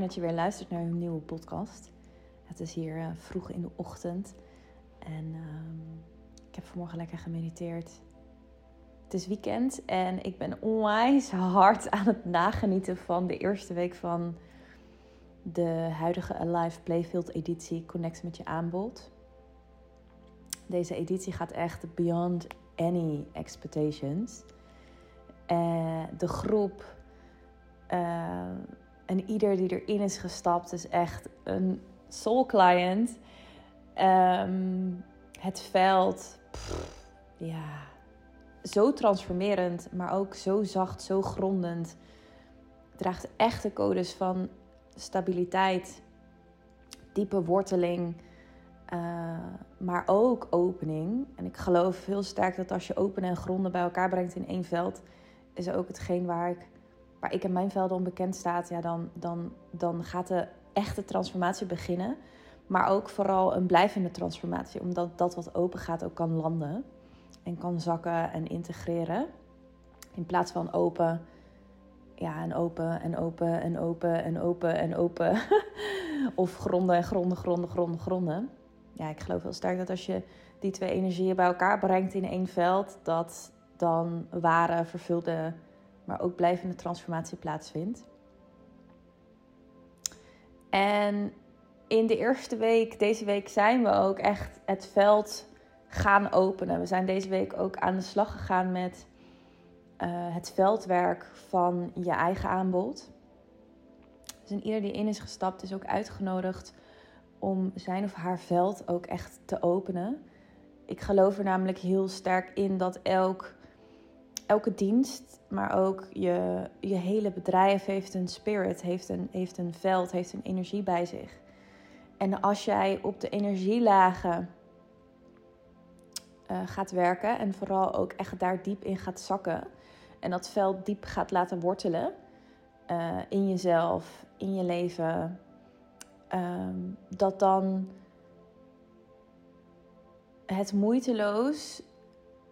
dat je weer luistert naar een nieuwe podcast. Het is hier uh, vroeg in de ochtend en um, ik heb vanmorgen lekker gemediteerd. Het is weekend en ik ben onwijs hard aan het nagenieten van de eerste week van de huidige Alive Playfield editie Connect met je aanbod. Deze editie gaat echt beyond any expectations. Uh, de groep uh, en ieder die erin is gestapt is echt een soul client. Um, het veld, ja, zo transformerend, maar ook zo zacht, zo grondend. Draagt echte codes van stabiliteit, diepe worteling, uh, maar ook opening. En ik geloof heel sterk dat als je open en gronden bij elkaar brengt in één veld, is ook hetgeen waar ik, waar ik en mijn velden onbekend staat. Ja, dan, dan, dan gaat de echte transformatie beginnen. Maar ook vooral een blijvende transformatie, omdat dat wat open gaat ook kan landen en kan zakken en integreren. In plaats van open, ja, en open en open en open en open en open. of gronden en gronden, gronden, gronden, gronden. Ja, ik geloof heel sterk dat als je die twee energieën bij elkaar brengt in één veld, dat dan ware, vervulde, maar ook blijvende transformatie plaatsvindt. En in de eerste week, deze week, zijn we ook echt het veld gaan openen. We zijn deze week ook aan de slag gegaan met uh, het veldwerk van je eigen aanbod. Dus en ieder die in is gestapt is ook uitgenodigd om zijn of haar veld ook echt te openen. Ik geloof er namelijk heel sterk in dat elk, elke dienst, maar ook je, je hele bedrijf heeft een spirit, heeft een, heeft een veld, heeft een energie bij zich. En als jij op de energielagen uh, gaat werken en vooral ook echt daar diep in gaat zakken en dat veld diep gaat laten wortelen uh, in jezelf, in je leven, um, dat dan het moeiteloos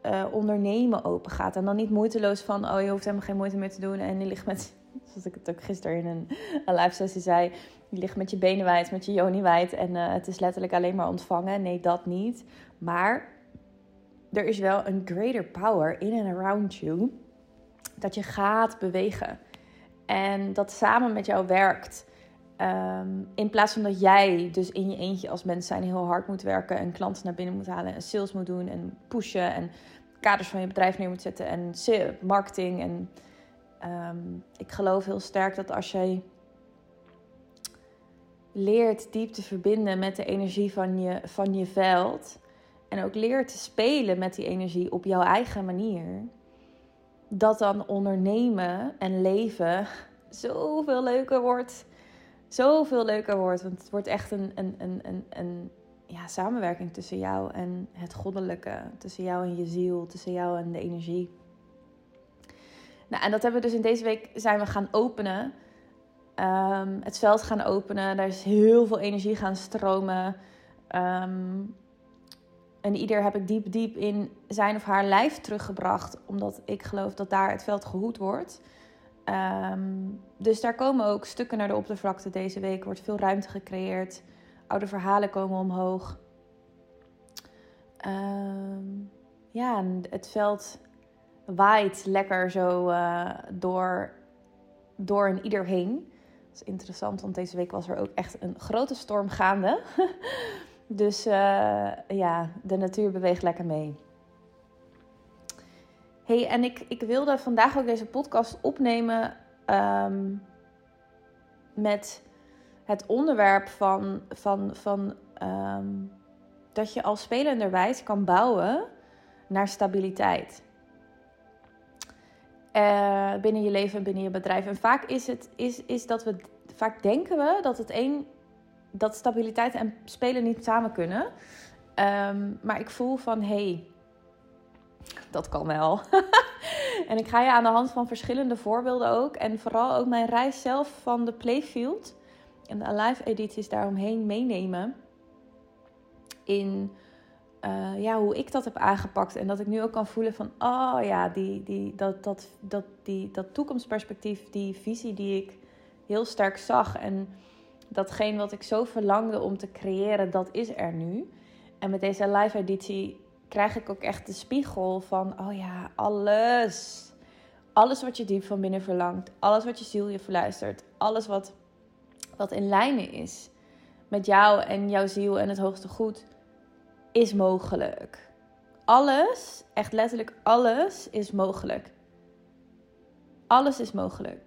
uh, ondernemen open gaat. En dan niet moeiteloos van, oh je hoeft helemaal geen moeite meer te doen en je ligt met, zoals ik het ook gisteren in een, een live sessie zei, je ligt met je benen wijd, met je joni wijd en uh, het is letterlijk alleen maar ontvangen. Nee, dat niet. Maar er is wel een greater power in and around you dat je gaat bewegen. En dat samen met jou werkt. Um, in plaats van dat jij dus in je eentje als mens zijn heel hard moet werken en klanten naar binnen moet halen en sales moet doen en pushen en kaders van je bedrijf neer moet zetten en marketing. En um, ik geloof heel sterk dat als jij leert diep te verbinden met de energie van je, van je veld en ook leert te spelen met die energie op jouw eigen manier, dat dan ondernemen en leven zoveel leuker wordt zoveel leuker wordt. Want het wordt echt een, een, een, een, een ja, samenwerking tussen jou en het goddelijke. Tussen jou en je ziel, tussen jou en de energie. Nou, en dat hebben we dus in deze week zijn we gaan openen. Um, het veld gaan openen. Daar is heel veel energie gaan stromen. Um, en ieder heb ik diep, diep in zijn of haar lijf teruggebracht. Omdat ik geloof dat daar het veld gehoed wordt. Um, dus daar komen ook stukken naar de oppervlakte deze week. Er wordt veel ruimte gecreëerd. Oude verhalen komen omhoog. Um, ja, het veld waait lekker zo uh, door, door en ieder heen. Dat is interessant, want deze week was er ook echt een grote storm gaande. dus uh, ja, de natuur beweegt lekker mee en ik, ik wilde vandaag ook deze podcast opnemen um, met het onderwerp van, van, van um, dat je als spelenderwijs kan bouwen naar stabiliteit. Uh, binnen je leven en binnen je bedrijf. En vaak is het is, is dat we vaak denken we dat het een dat stabiliteit en spelen niet samen kunnen. Um, maar ik voel van hey, dat kan wel. en ik ga je aan de hand van verschillende voorbeelden ook. En vooral ook mijn reis zelf van de Playfield en de Alive edities daaromheen meenemen. In eh, ja, hoe ik dat heb aangepakt. En dat ik nu ook kan voelen van, oh ja, die, die, dat, dat, dat, die, dat toekomstperspectief, die visie die ik heel sterk zag. En datgene wat ik zo verlangde om te creëren, dat is er nu. En met deze live editie krijg ik ook echt de spiegel van, oh ja, alles. Alles wat je diep van binnen verlangt, alles wat je ziel je verluistert, alles wat, wat in lijnen is met jou en jouw ziel en het hoogste goed, is mogelijk. Alles, echt letterlijk alles, is mogelijk. Alles is mogelijk.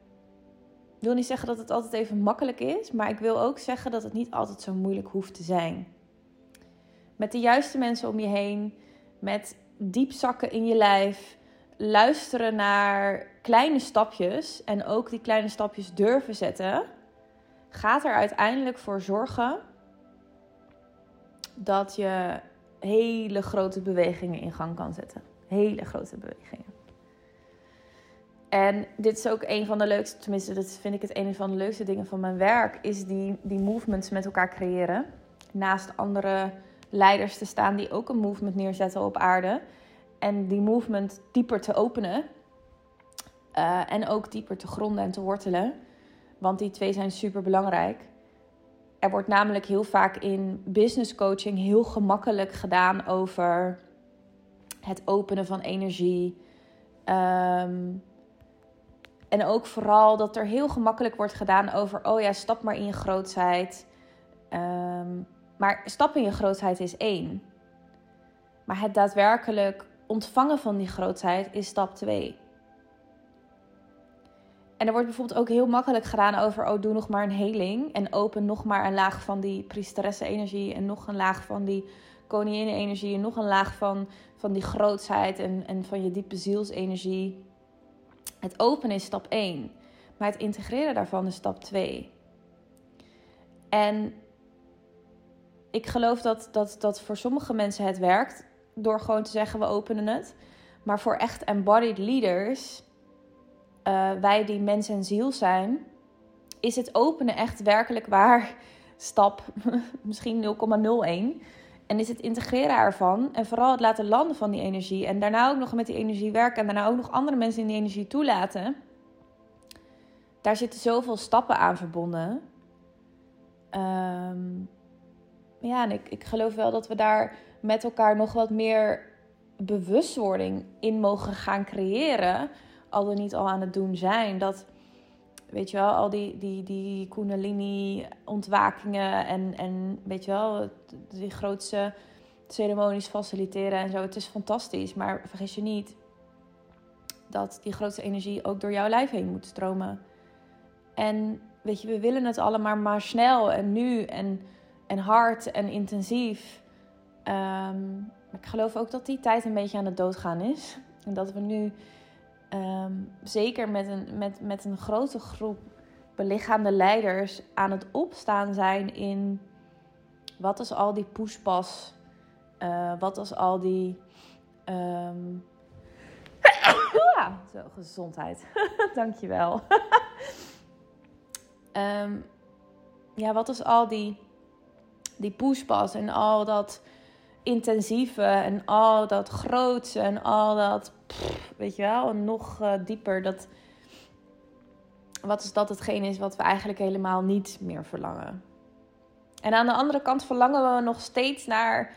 Ik wil niet zeggen dat het altijd even makkelijk is, maar ik wil ook zeggen dat het niet altijd zo moeilijk hoeft te zijn. Met de juiste mensen om je heen, met diep zakken in je lijf, luisteren naar kleine stapjes en ook die kleine stapjes durven zetten, gaat er uiteindelijk voor zorgen dat je hele grote bewegingen in gang kan zetten. Hele grote bewegingen. En dit is ook een van de leukste, tenminste, dat vind ik het een van de leukste dingen van mijn werk, is die, die movements met elkaar creëren. Naast andere leiders te staan die ook een movement neerzetten op aarde. En die movement dieper te openen. Uh, en ook dieper te gronden en te wortelen. Want die twee zijn super belangrijk. Er wordt namelijk heel vaak in business coaching heel gemakkelijk gedaan over het openen van energie. Um, en ook vooral dat er heel gemakkelijk wordt gedaan over: oh ja, stap maar in je grootheid. Um, maar stap in je grootheid is één. Maar het daadwerkelijk ontvangen van die grootheid is stap twee. En er wordt bijvoorbeeld ook heel makkelijk gedaan over: oh, doe nog maar een heling. En open nog maar een laag van die priesteressen-energie. En nog een laag van die koninginnen-energie. En nog een laag van, van die grootheid en, en van je diepe zielsenergie. Het openen is stap 1. Maar het integreren daarvan is stap 2. En ik geloof dat, dat, dat voor sommige mensen het werkt door gewoon te zeggen we openen het. Maar voor echt embodied leaders uh, wij die mens en ziel zijn, is het openen echt werkelijk waar stap misschien 0,01. En is het integreren ervan en vooral het laten landen van die energie. En daarna ook nog met die energie werken en daarna ook nog andere mensen in die energie toelaten. Daar zitten zoveel stappen aan verbonden. Um, ja, en ik, ik geloof wel dat we daar met elkaar nog wat meer bewustwording in mogen gaan creëren al dan niet al aan het doen zijn. Dat, weet je wel, al die, die, die Kundalini-ontwakingen en, en weet je wel, die grootste ceremonies faciliteren en zo. Het is fantastisch, maar vergis je niet dat die grootste energie ook door jouw lijf heen moet stromen. En weet je, we willen het allemaal maar snel en nu en, en hard en intensief. Um, ik geloof ook dat die tijd een beetje aan het doodgaan is. En dat we nu Ehm, zeker met een, met, met een grote groep belichaamde leiders aan het opstaan zijn in wat als al die poespas, uh, wat als al die. Um... ja, zo, gezondheid. Dankjewel. ja, wat als al die, die poespas en al dat intensieve en al dat grootse en al dat weet je wel, en nog uh, dieper. Dat, wat is dat hetgeen is wat we eigenlijk helemaal niet meer verlangen? En aan de andere kant verlangen we nog steeds naar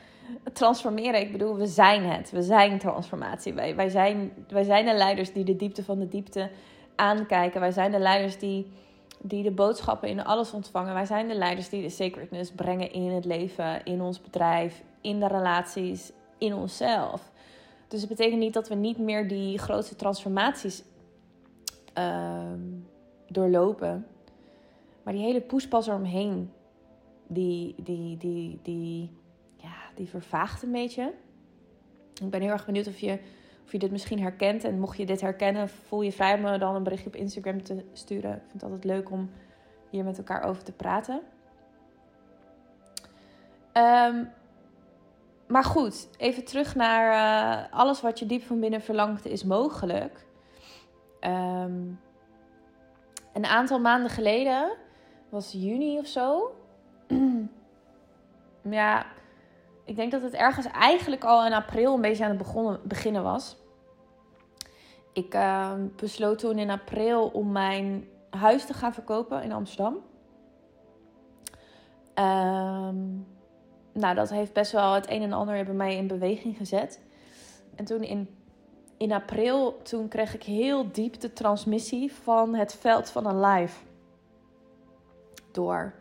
transformeren. Ik bedoel, we zijn het. We zijn transformatie. Wij, wij, zijn, wij zijn de leiders die de diepte van de diepte aankijken. Wij zijn de leiders die, die de boodschappen in alles ontvangen. Wij zijn de leiders die de sacredness brengen in het leven, in ons bedrijf, in de relaties, in onszelf. Dus het betekent niet dat we niet meer die grootste transformaties uh, doorlopen. Maar die hele poespas eromheen, die, die, die, die, ja, die vervaagt een beetje. Ik ben heel erg benieuwd of je, of je dit misschien herkent. En mocht je dit herkennen, voel je vrij om me dan een berichtje op Instagram te sturen. Ik vind het altijd leuk om hier met elkaar over te praten. Um, maar goed, even terug naar uh, alles wat je diep van binnen verlangt is mogelijk. Um, een aantal maanden geleden, was juni of zo. ja, ik denk dat het ergens eigenlijk al in april een beetje aan het begonnen, beginnen was. Ik uh, besloot toen in april om mijn huis te gaan verkopen in Amsterdam. Ehm, nou, dat heeft best wel het een en ander bij mij in beweging gezet. En toen in, in april, toen kreeg ik heel diep de transmissie van het veld van een live door.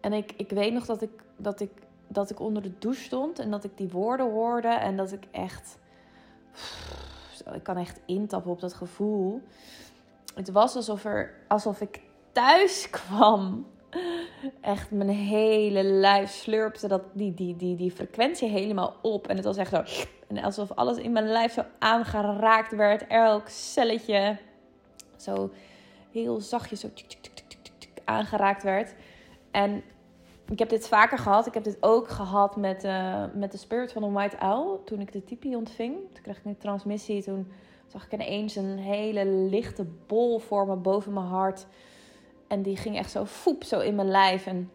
En ik, ik weet nog dat ik, dat, ik, dat ik onder de douche stond en dat ik die woorden hoorde en dat ik echt. Ik kan echt intappen op dat gevoel. Het was alsof, er, alsof ik thuis kwam echt mijn hele lijf slurpte dat, die, die, die, die frequentie helemaal op. En het was echt zo. En alsof alles in mijn lijf zo aangeraakt werd. Elk celletje zo heel zachtjes zo aangeraakt werd. En ik heb dit vaker gehad. Ik heb dit ook gehad met, uh, met de spirit van een white owl. Toen ik de tipi ontving. Toen kreeg ik een transmissie. Toen zag ik ineens een hele lichte bol vormen boven mijn hart. En die ging echt zo foep, zo in mijn lijf. En,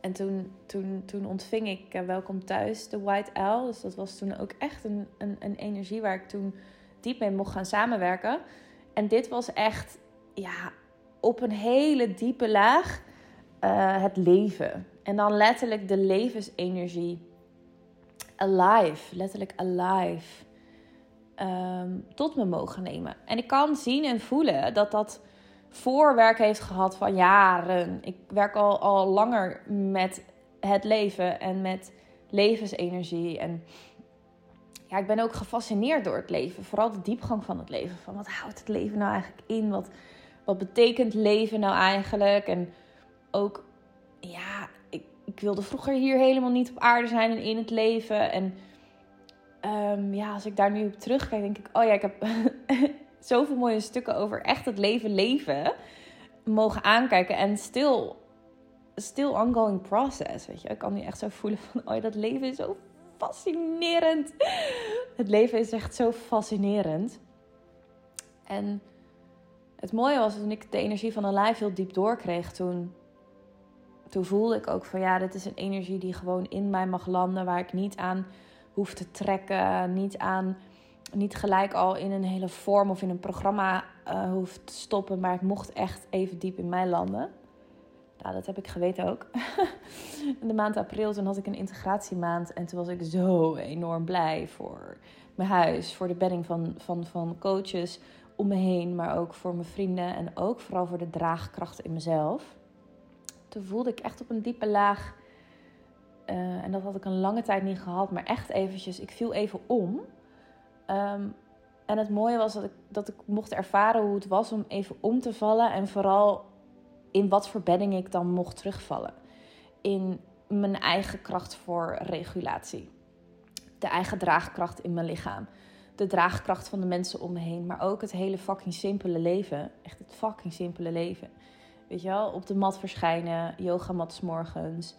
en toen, toen, toen ontving ik uh, Welkom Thuis, de White Owl. Dus dat was toen ook echt een, een, een energie waar ik toen diep mee mocht gaan samenwerken. En dit was echt, ja, op een hele diepe laag uh, het leven. En dan letterlijk de levensenergie. Alive, letterlijk alive. Um, tot me mogen nemen. En ik kan zien en voelen dat dat voorwerk heeft gehad van jaren. Ik werk al, al langer met het leven en met levensenergie. En ja, ik ben ook gefascineerd door het leven. Vooral de diepgang van het leven. Van wat houdt het leven nou eigenlijk in? Wat, wat betekent leven nou eigenlijk? En ook, ja, ik, ik wilde vroeger hier helemaal niet op aarde zijn en in het leven. En um, ja, als ik daar nu op terugkijk, denk ik, oh ja, ik heb zoveel mooie stukken over echt het leven leven mogen aankijken. En still, still ongoing process, weet je. Ik kan nu echt zo voelen van, oh ja, dat leven is zo fascinerend. Het leven is echt zo fascinerend. En het mooie was toen ik de energie van een lijf heel diep doorkreeg, toen, toen voelde ik ook van ja, dit is een energie die gewoon in mij mag landen, waar ik niet aan hoef te trekken, niet aan niet gelijk al in een hele vorm of in een programma uh, hoeft te stoppen. Maar het mocht echt even diep in mij landen. Nou, dat heb ik geweten ook. in de maand april, toen had ik een integratiemaand. En toen was ik zo enorm blij voor mijn huis. Voor de bedding van, van, van coaches om me heen. Maar ook voor mijn vrienden. En ook vooral voor de draagkracht in mezelf. Toen voelde ik echt op een diepe laag... Uh, en dat had ik een lange tijd niet gehad. Maar echt eventjes, ik viel even om... Ehm, en het mooie was dat ik, dat ik mocht ervaren hoe het was om even om te vallen. En vooral in wat voor bedding ik dan mocht terugvallen. In mijn eigen kracht voor regulatie. De eigen draagkracht in mijn lichaam. De draagkracht van de mensen om me heen. Maar ook het hele fucking simpele leven. Echt het fucking simpele leven. Weet je wel, op de mat verschijnen, yogamat morgens,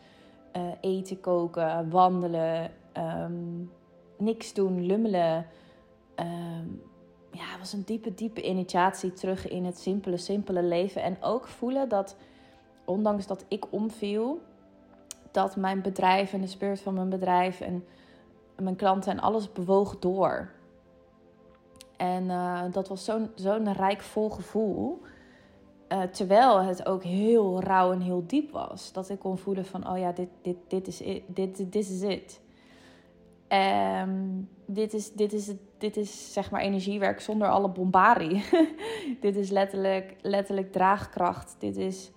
uh, eten, koken, wandelen, um, niks doen, lummelen, um, ja, was een diepe, diepe initiatie terug in het simpele, simpele leven. En ook voelen dat, ondanks dat ik omviel, dat mijn bedrijf en de spirit van mijn bedrijf en mijn klanten en alles bewoog door. En uh, dat was zo'n zo'n rijk vol gevoel. Uh, terwijl het ook heel rauw en heel diep was. Dat ik kon voelen van, oh ja, dit, dit, dit is it. Dit, dit is het. Um, dit, is, dit, is, dit is zeg maar energiewerk zonder alle bombardie. dit is letterlijk, letterlijk draagkracht. Dit is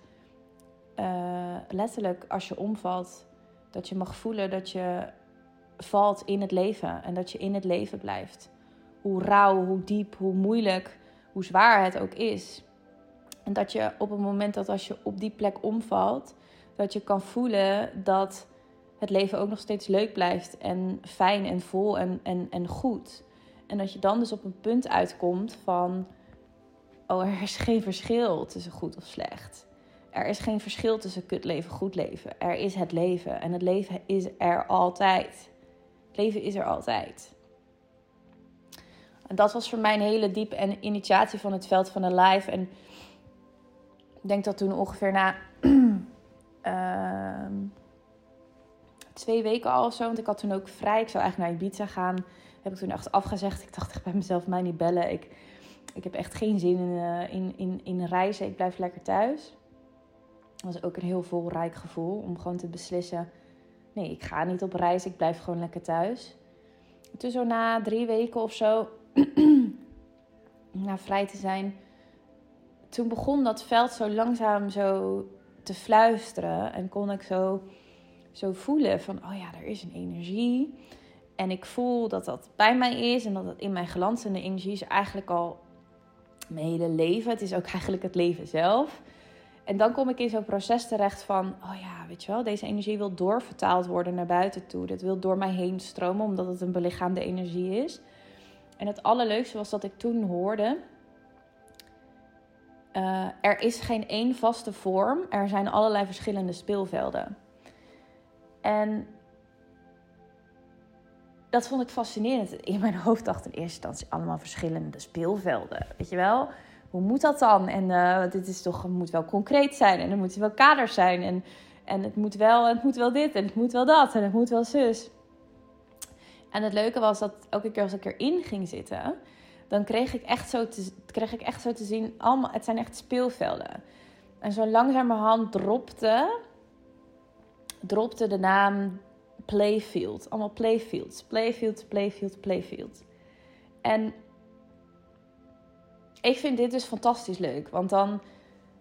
uh, letterlijk als je omvalt, dat je mag voelen dat je valt in het leven en dat je in het leven blijft. Hoe rauw, hoe diep, hoe moeilijk, hoe zwaar het ook is. En dat je op het moment dat als je op die plek omvalt, dat je kan voelen dat het leven ook nog steeds leuk blijft en fijn en vol en, en, en goed. En dat je dan dus op een punt uitkomt van, oh er is geen verschil tussen goed of slecht. Er is geen verschil tussen kut leven, goed leven. Er is het leven en het leven is er altijd. Het leven is er altijd. En dat was voor mij een hele diepe initiatie van het veld van de life. En denk dat toen ongeveer na uh, twee weken al of zo. Want ik had toen ook vrij. Ik zou eigenlijk naar Ibiza gaan. Heb ik toen echt afgezegd. Ik dacht echt bij mezelf, mij niet bellen. Ik, ik heb echt geen zin in, uh, in, in, in reizen. Ik blijf lekker thuis. Dat was ook een heel volrijk gevoel. Om gewoon te beslissen. Nee, ik ga niet op reis. Ik blijf gewoon lekker thuis. Toen zo na drie weken of zo. na vrij te zijn. Toen begon dat veld zo langzaam zo te fluisteren. En kon ik zo, zo voelen van, oh ja, er is een energie. En ik voel dat dat bij mij is en dat het in mijn glanzende energie is eigenlijk al mijn hele leven. Het is ook eigenlijk het leven zelf. En dan kom ik in zo'n proces terecht van, oh ja, weet je wel, deze energie wil doorvertaald worden naar buiten toe. Dat wil door mij heen stromen, omdat het een belichaamde energie is. En het allerleukste was dat ik toen hoorde, uh, er is geen één vaste vorm, er zijn allerlei verschillende speelvelden. En dat vond ik fascinerend. In mijn hoofd dacht in eerste instantie allemaal verschillende speelvelden. Weet je wel? Hoe moet dat dan? En uh, dit is toch, moet wel concreet zijn. En er moeten wel kaders zijn. En, en het, moet wel, het moet wel dit. En het moet wel dat. En het moet wel zus. En het leuke was dat elke keer als ik erin ging zitten, dan kreeg ik echt zo te, kreeg ik echt zo te zien, allemaal, het zijn echt speelvelden. En zo langzamerhand dropte, dropte de naam playfield. Allemaal playfields. Playfield, playfield, playfield. En ik vind dit dus fantastisch leuk. Want dan,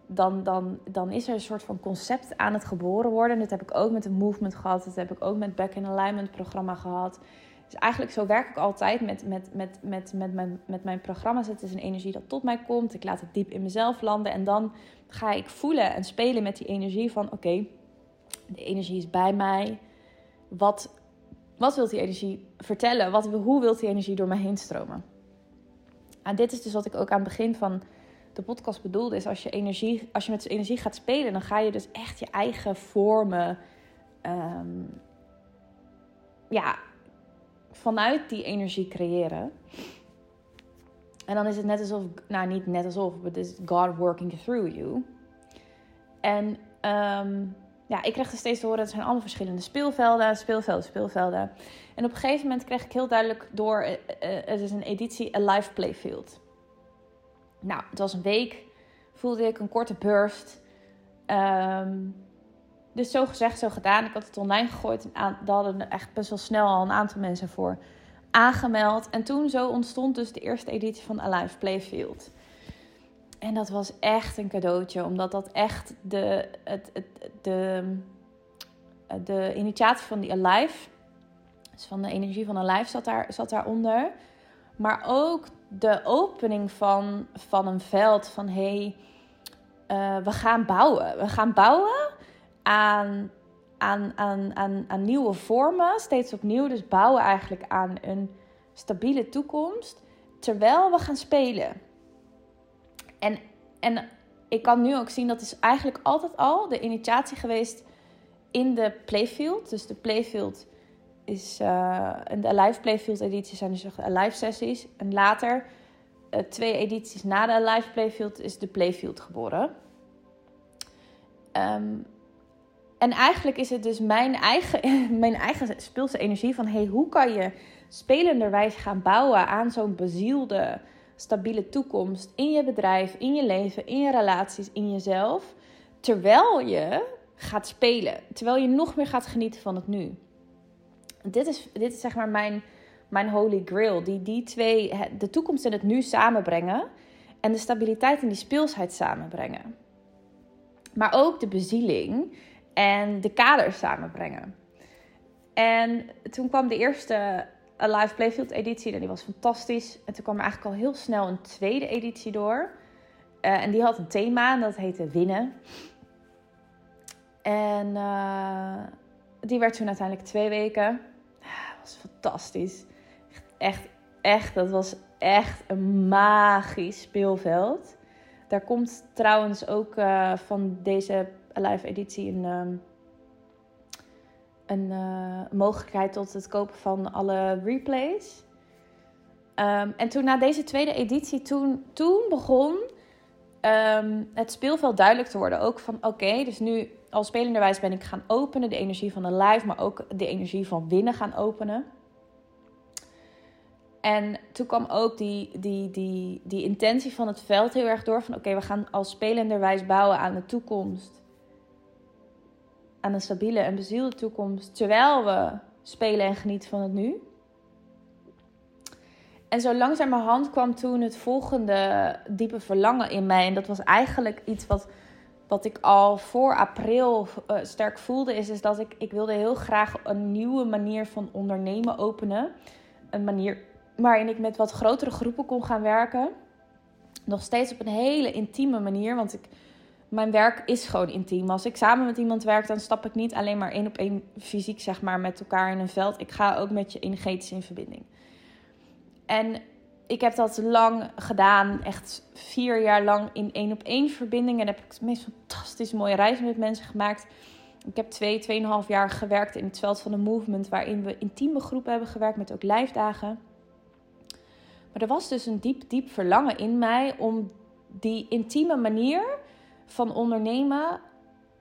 dan, dan, dan is er een soort van concept aan het geboren worden. Dat heb ik ook met een movement gehad. Dat heb ik ook met Back in Alignment programma gehad. Dus eigenlijk zo werk ik altijd met, met, met, met, met, mijn, met mijn programma's. Het is een energie dat tot mij komt. Ik laat het diep in mezelf landen. En dan ga ik voelen en spelen met die energie van... Oké, de energie is bij mij wat, wat wil die energie vertellen? Wat, hoe wil die energie door mij heen stromen? En dit is dus wat ik ook aan het begin van de podcast bedoelde. Is als je, energie, als je met energie gaat spelen, dan ga je dus echt je eigen vormen. Ehm, ja, vanuit die energie creëren. En dan is het net alsof, nou niet net alsof, het is God working through you. En um, ja, ik kreeg er steeds te horen, het zijn allemaal verschillende speelvelden, speelvelden, speelvelden. En op een gegeven moment kreeg ik heel duidelijk door, uh, het is een editie A Live Playfield. Nou, het was een week, voelde ik een korte burst. Um, dus zo gezegd, zo gedaan. Ik had het online gegooid. En daar hadden echt best wel snel al een aantal mensen voor aangemeld. En toen zo ontstond dus de eerste editie van Alive Playfield. En dat was echt een cadeautje, omdat dat echt de, het, het, de, de initiatie van die Alive, dus van de energie van Alive, zat, daar, zat daaronder. Maar ook de opening van, van een veld van hé, hey, uh, we gaan bouwen. We gaan bouwen aan, aan, aan, aan, aan nieuwe vormen, steeds opnieuw. Dus bouwen eigenlijk aan een stabiele toekomst, terwijl we gaan spelen. En, en ik kan nu ook zien dat is eigenlijk altijd al de initiatie geweest in de playfield. Dus de playfield is uh, de live playfield edities zijn dus live sessies. En later, uh, twee edities na de live playfield, is de playfield geboren. Um, en eigenlijk is het dus mijn eigen, mijn eigen speelse energie van... hey, hoe kan je spelenderwijs gaan bouwen aan zo'n bezielde, stabiele toekomst... in je bedrijf, in je leven, in je relaties, in jezelf... terwijl je gaat spelen. Terwijl je nog meer gaat genieten van het nu. Dit is, dit is zeg maar mijn, mijn holy grail. Die die twee, de toekomst en het nu samenbrengen... en de stabiliteit en die speelsheid samenbrengen. Maar ook de bezieling en de kaders samenbrengen. En toen kwam de eerste Alive Playfield editie en die was fantastisch. En toen kwam er eigenlijk al heel snel een tweede editie door. Uh, en die had een thema en dat heette Winnen. En uh, die werd toen uiteindelijk twee weken. Dat was fantastisch. Echt, echt, dat was echt een magisch speelveld. Daar komt trouwens ook uh, van deze live editie een, um, een uh, mogelijkheid tot het kopen van alle replays. Um, en toen na deze tweede editie, toen, toen begon ehm, het speelveld duidelijk te worden. Ook van oké, dus nu als spelenderwijs ben ik gaan openen. De energie van de live, maar ook de energie van winnen gaan openen. En toen kwam ook die, die, die, die intentie van het veld heel erg door. Van oké, we gaan als spelenderwijs bouwen aan de toekomst. Aan een stabiele en bezielde toekomst. Terwijl we spelen en genieten van het nu. En zo langzamerhand kwam toen het volgende diepe verlangen in mij. En dat was eigenlijk iets wat, wat ik al voor april uh, sterk voelde. Is, is dat ik, ik wilde heel graag een nieuwe manier van ondernemen openen. Een manier waarin ik met wat grotere groepen kon gaan werken. Nog steeds op een hele intieme manier. Want ik, mijn werk is gewoon intiem. Als ik samen met iemand werk, dan stap ik niet alleen maar één op één fysiek zeg maar, met elkaar in een veld. Ik ga ook met je energetisch in verbinding. En ik heb dat lang gedaan, echt vier jaar lang in één op één verbinding. En heb ik de meest fantastische mooie reizen met mensen gemaakt. Ik heb twee, tweeënhalf jaar gewerkt in het veld van de movement, waarin we intieme groepen hebben gewerkt met ook lijfdagen. Maar er was dus een diep, diep verlangen in mij om die intieme manier van ondernemen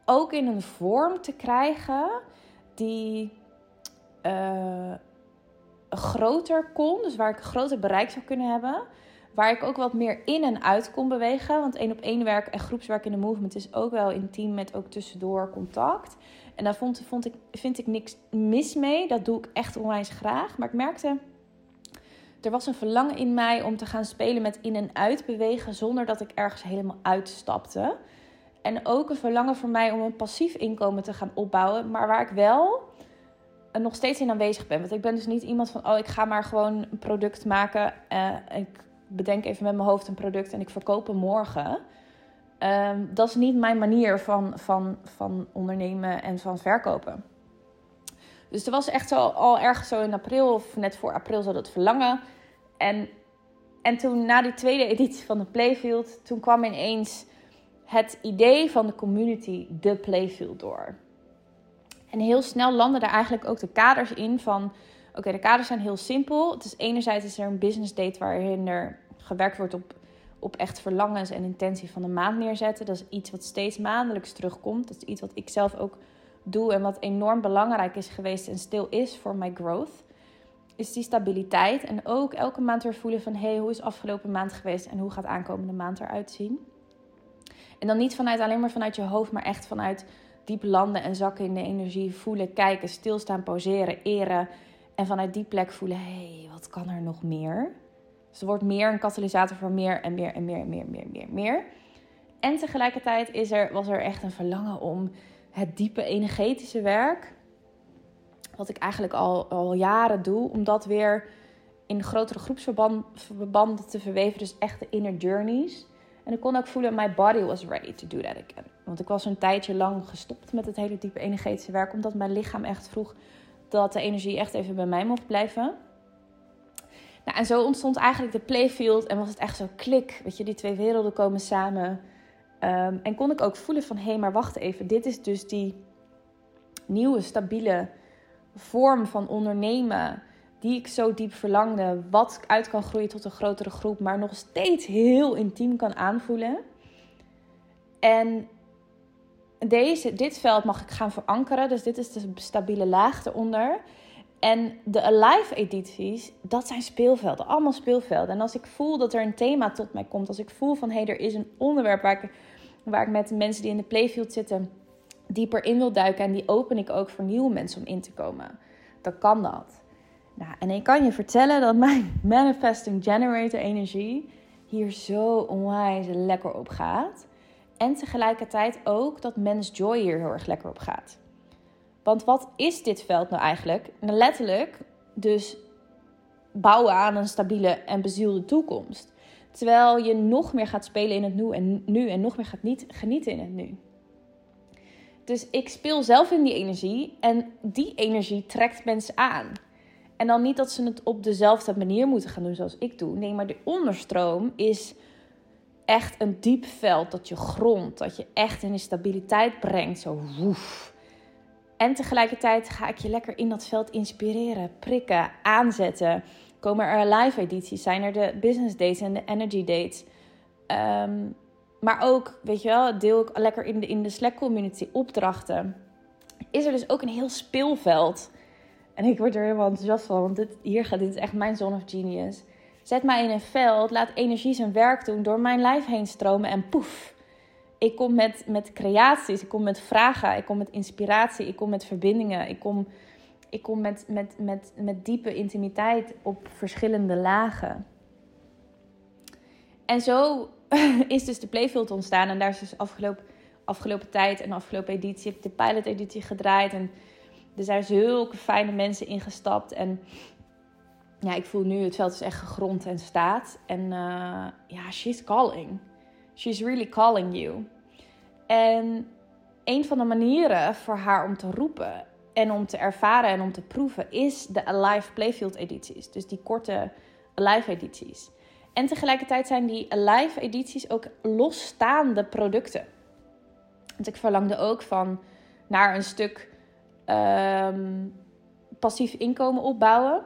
ook in een vorm te krijgen die uh, groter kon. Dus waar ik een groter bereik zou kunnen hebben. Waar ik ook wat meer in en uit kon bewegen. Want één op één werk en groepswerk in de movement is ook wel intiem met ook tussendoor contact. En daar vond, vond ik, vind ik niks mis mee. Dat doe ik echt onwijs graag. Maar ik merkte er was een verlangen in mij om te gaan spelen met in en uit bewegen zonder dat ik ergens helemaal uitstapte. En ook een verlangen voor mij om een passief inkomen te gaan opbouwen, maar waar ik wel nog steeds in aanwezig ben. Want ik ben dus niet iemand van, oh, ik ga maar gewoon een product maken. Uh, ik bedenk even met mijn hoofd een product en ik verkoop hem morgen. Um, dat is niet mijn manier van, van, van ondernemen en van verkopen. Dus er was echt zo, al ergens zo in april of net voor april zo dat verlangen. En, en toen na die tweede editie van de Playfield, toen kwam ineens het idee van de community, de Playfield, door. En heel snel landden er eigenlijk ook de kaders in van... Oké, de kaders zijn heel simpel. Het is enerzijds is er een business date waarin er gewerkt wordt op, op echt verlangens en intentie van de maand neerzetten. Dat is iets wat steeds maandelijks terugkomt. Dat is iets wat ik zelf ook doe en wat enorm belangrijk is geweest en stil is voor my growth. Is die stabiliteit en ook elke maand weer voelen van... hé, hey, hoe is afgelopen maand geweest en hoe gaat aankomende maand eruit zien? En dan niet vanuit alleen maar vanuit je hoofd, maar echt vanuit diep landen en zakken in de energie. Voelen, kijken, stilstaan, poseren, eren. En vanuit die plek voelen, hé, hey, wat kan er nog meer? Dus wordt meer een katalysator voor meer en meer en meer en meer, meer, meer, meer. En tegelijkertijd is er, was er echt een verlangen om het diepe energetische werk, wat ik eigenlijk al, al jaren doe, om dat weer in grotere groepsverbanden te verweven. Dus echte inner journeys. En ik kon ook voelen, my body was ready to do that again. Want ik was een tijdje lang gestopt met het hele diepe energetische werk. Omdat mijn lichaam echt vroeg dat de energie echt even bij mij mocht blijven. Nou, en zo ontstond eigenlijk de playfield. En was het echt zo klik. Weet je, die twee werelden komen samen. Ehm, en kon ik ook voelen van, hé, hey, maar wacht even. Dit is dus die nieuwe, stabiele vorm van ondernemen die ik zo diep verlangde, wat uit kan groeien tot een grotere groep, maar nog steeds heel intiem kan aanvoelen. En deze, dit veld mag ik gaan verankeren, dus dit is de stabiele laag eronder. En de Alive edities, dat zijn speelvelden, allemaal speelvelden. En als ik voel dat er een thema tot mij komt, als ik voel van hé, hey, er is een onderwerp waar ik, waar ik met mensen die in de playfield zitten dieper in wil duiken, en die open ik ook voor nieuwe mensen om in te komen, dan kan dat. Nou, en ik kan je vertellen dat mijn manifesting generator energie hier zo onwijs lekker op gaat. En tegelijkertijd ook dat mens joy hier heel erg lekker op gaat. Want wat is dit veld nou eigenlijk? Nou, letterlijk dus bouwen aan een stabiele en bezielde toekomst. Terwijl je nog meer gaat spelen in het nu en, nu en nog meer gaat niet genieten in het nu. Dus ik speel zelf in die energie en die energie trekt mensen aan. En dan niet dat ze het op dezelfde manier moeten gaan doen zoals ik doe. Nee, maar de onderstroom is echt een diep veld dat je grond, dat je echt in de stabiliteit brengt. Zo woef. En tegelijkertijd ga ik je lekker in dat veld inspireren, prikken, aanzetten. Komen er live edities? Zijn er de business dates en de energy dates? Ehm, maar ook, weet je wel, deel ik lekker in de, in de Slack community opdrachten. Is er dus ook een heel speelveld. En ik word er helemaal enthousiast van, want dit, hier gaat, dit is echt mijn zone of genius. Zet mij in een veld, laat energie zijn werk doen, door mijn lijf heen stromen en poef. Ik kom met, met creaties, ik kom met vragen, ik kom met inspiratie, ik kom met verbindingen, ik kom, ik kom met, met, met, met diepe intimiteit op verschillende lagen. En zo is dus de Playfield ontstaan. En daar is dus afgelopen, afgelopen tijd en afgelopen editie heb ik de pilot editie gedraaid. En er zijn zulke fijne mensen ingestapt. En ja, ik voel nu het veld is echt gegrond en staat. En uh, ja, she's calling. She's really calling you. En een van de manieren voor haar om te roepen en om te ervaren en om te proeven is de Alive Playfield edities. Dus die korte Alive edities. En tegelijkertijd zijn die Alive edities ook losstaande producten. Want ik verlangde ook van naar een stuk um, passief inkomen opbouwen.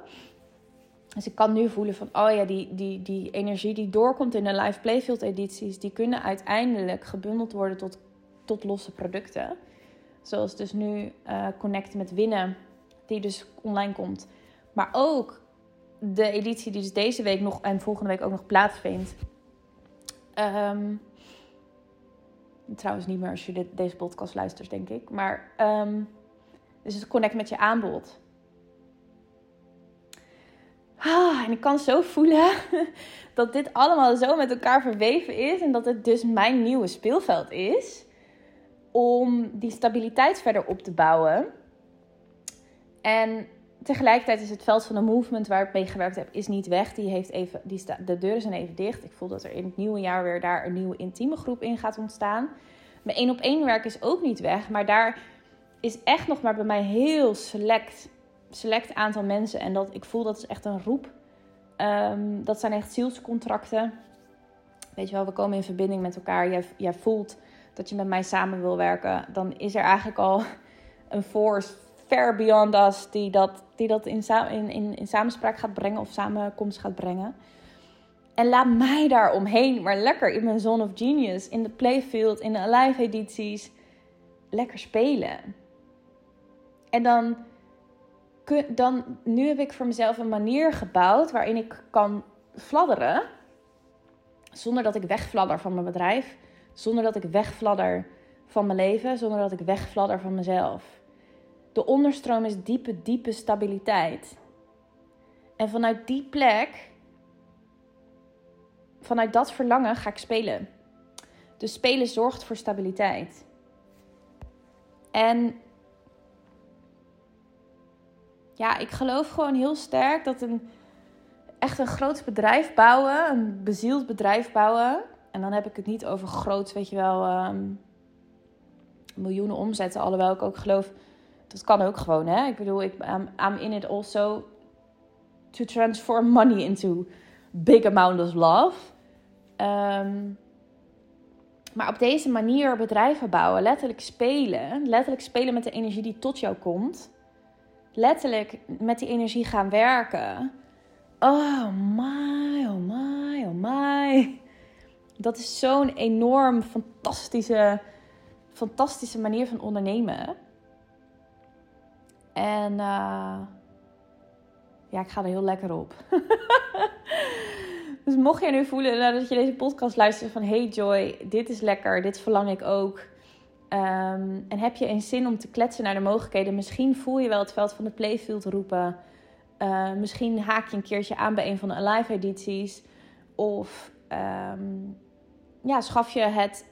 Dus ik kan nu voelen van, oh ja, die, die, die energie die doorkomt in de live playfield edities, die kunnen uiteindelijk gebundeld worden tot, tot losse producten. Zoals dus nu uh, connecten met winnen, die dus online komt. Maar ook de editie die dus deze week nog en volgende week ook nog plaatsvindt. Um, trouwens niet meer als je dit, deze podcast luistert, denk ik. Maar um, dus het connect met je aanbod. Ah, en ik kan zo voelen dat dit allemaal zo met elkaar verweven is. En dat het dus mijn nieuwe speelveld is. Om die stabiliteit verder op te bouwen. En tegelijkertijd is het veld van de movement waar ik mee gewerkt heb, is niet weg. Die heeft even, die sta, de deuren zijn even dicht. Ik voel dat er in het nieuwe jaar weer daar een nieuwe intieme groep in gaat ontstaan. Mijn één op één werk is ook niet weg. Maar daar is echt nog maar bij mij heel select, select aantal mensen. En dat ik voel dat is echt een roep. Um, dat zijn echt zielscontracten. Weet je wel, we komen in verbinding met elkaar. Jij, jij voelt dat je met mij samen wil werken. Dan is er eigenlijk al een force ver beyond us die dat, die dat in, in, in, in samenspraak gaat brengen of samenkomst gaat brengen. En laat mij daar omheen, maar lekker in mijn Zone of Genius, in de playfield, in de live edities, lekker spelen. En dan, dan, nu heb ik voor mezelf een manier gebouwd waarin ik kan fladderen. Zonder dat ik wegfladder van mijn bedrijf. Zonder dat ik wegfladder van mijn leven. Zonder dat ik wegfladder van mezelf. De onderstroom is diepe, diepe stabiliteit. En vanuit die plek, vanuit dat verlangen ga ik spelen. Dus spelen zorgt voor stabiliteit. En ja, ik geloof gewoon heel sterk dat een echt een groot bedrijf bouwen, een bezield bedrijf bouwen. En dan heb ik het niet over groot, weet je wel, um, miljoenen omzetten. Alhoewel ik ook geloof, dat kan ook gewoon, hè. Ik bedoel, ik, I'm, in it also to transform money into big amount of love. Um, maar op deze manier bedrijven bouwen, letterlijk spelen, letterlijk spelen met de energie die tot jou komt letterlijk met die energie gaan werken. Oh my, oh my, oh my. Dat is zo'n enorm fantastische, fantastische manier van ondernemen. En uh, ja, ik ga er heel lekker op. dus mocht je nu voelen nadat je deze podcast luistert van... Hey Joy, dit is lekker, dit verlang ik ook Um, en heb je een zin om te kletsen naar de mogelijkheden? Misschien voel je wel het veld van de playfield roepen. Uh, misschien haak je een keertje aan bij een van de live edities. Of um, ja, schaf je het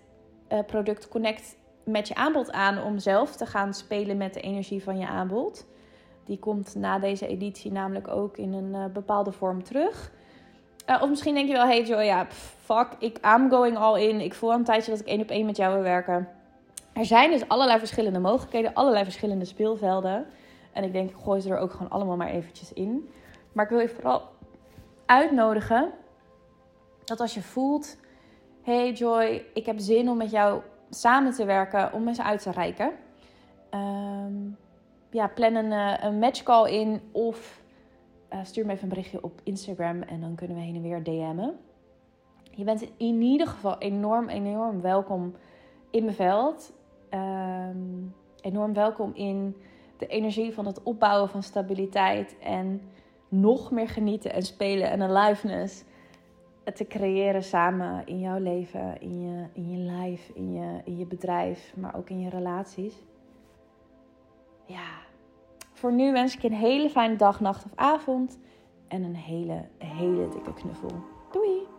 uh, product Connect met je aanbod aan om zelf te gaan spelen met de energie van je aanbod. Die komt na deze editie namelijk ook in een uh, bepaalde vorm terug. of misschien denk je wel, hey Joy, ja, fuck, ik, I'm going all in. Ik voel al een tijdje dat ik één op één met jou wil werken er zijn dus allerlei verschillende mogelijkheden, allerlei verschillende speelvelden. En ik denk, ik gooi ze er ook gewoon allemaal maar eventjes in. Maar ik wil je vooral uitnodigen dat als je voelt: hey Joy, ik heb zin om met jou samen te werken, om eens uit te reiken. Um, ja, plan een, uh, een matchcall in of uh, stuur me even een berichtje op Instagram en dan kunnen we heen en weer DM'en. Je bent in ieder geval enorm, enorm welkom in mijn veld. Ehm, enorm welkom in de energie van het opbouwen van stabiliteit en nog meer genieten en spelen en aliveness te creëren samen in jouw leven, in je, in je life, in je, in je bedrijf, maar ook in je relaties. Ja, voor nu wens ik je een hele fijne dag, nacht of avond en een hele, hele dikke knuffel. Doei!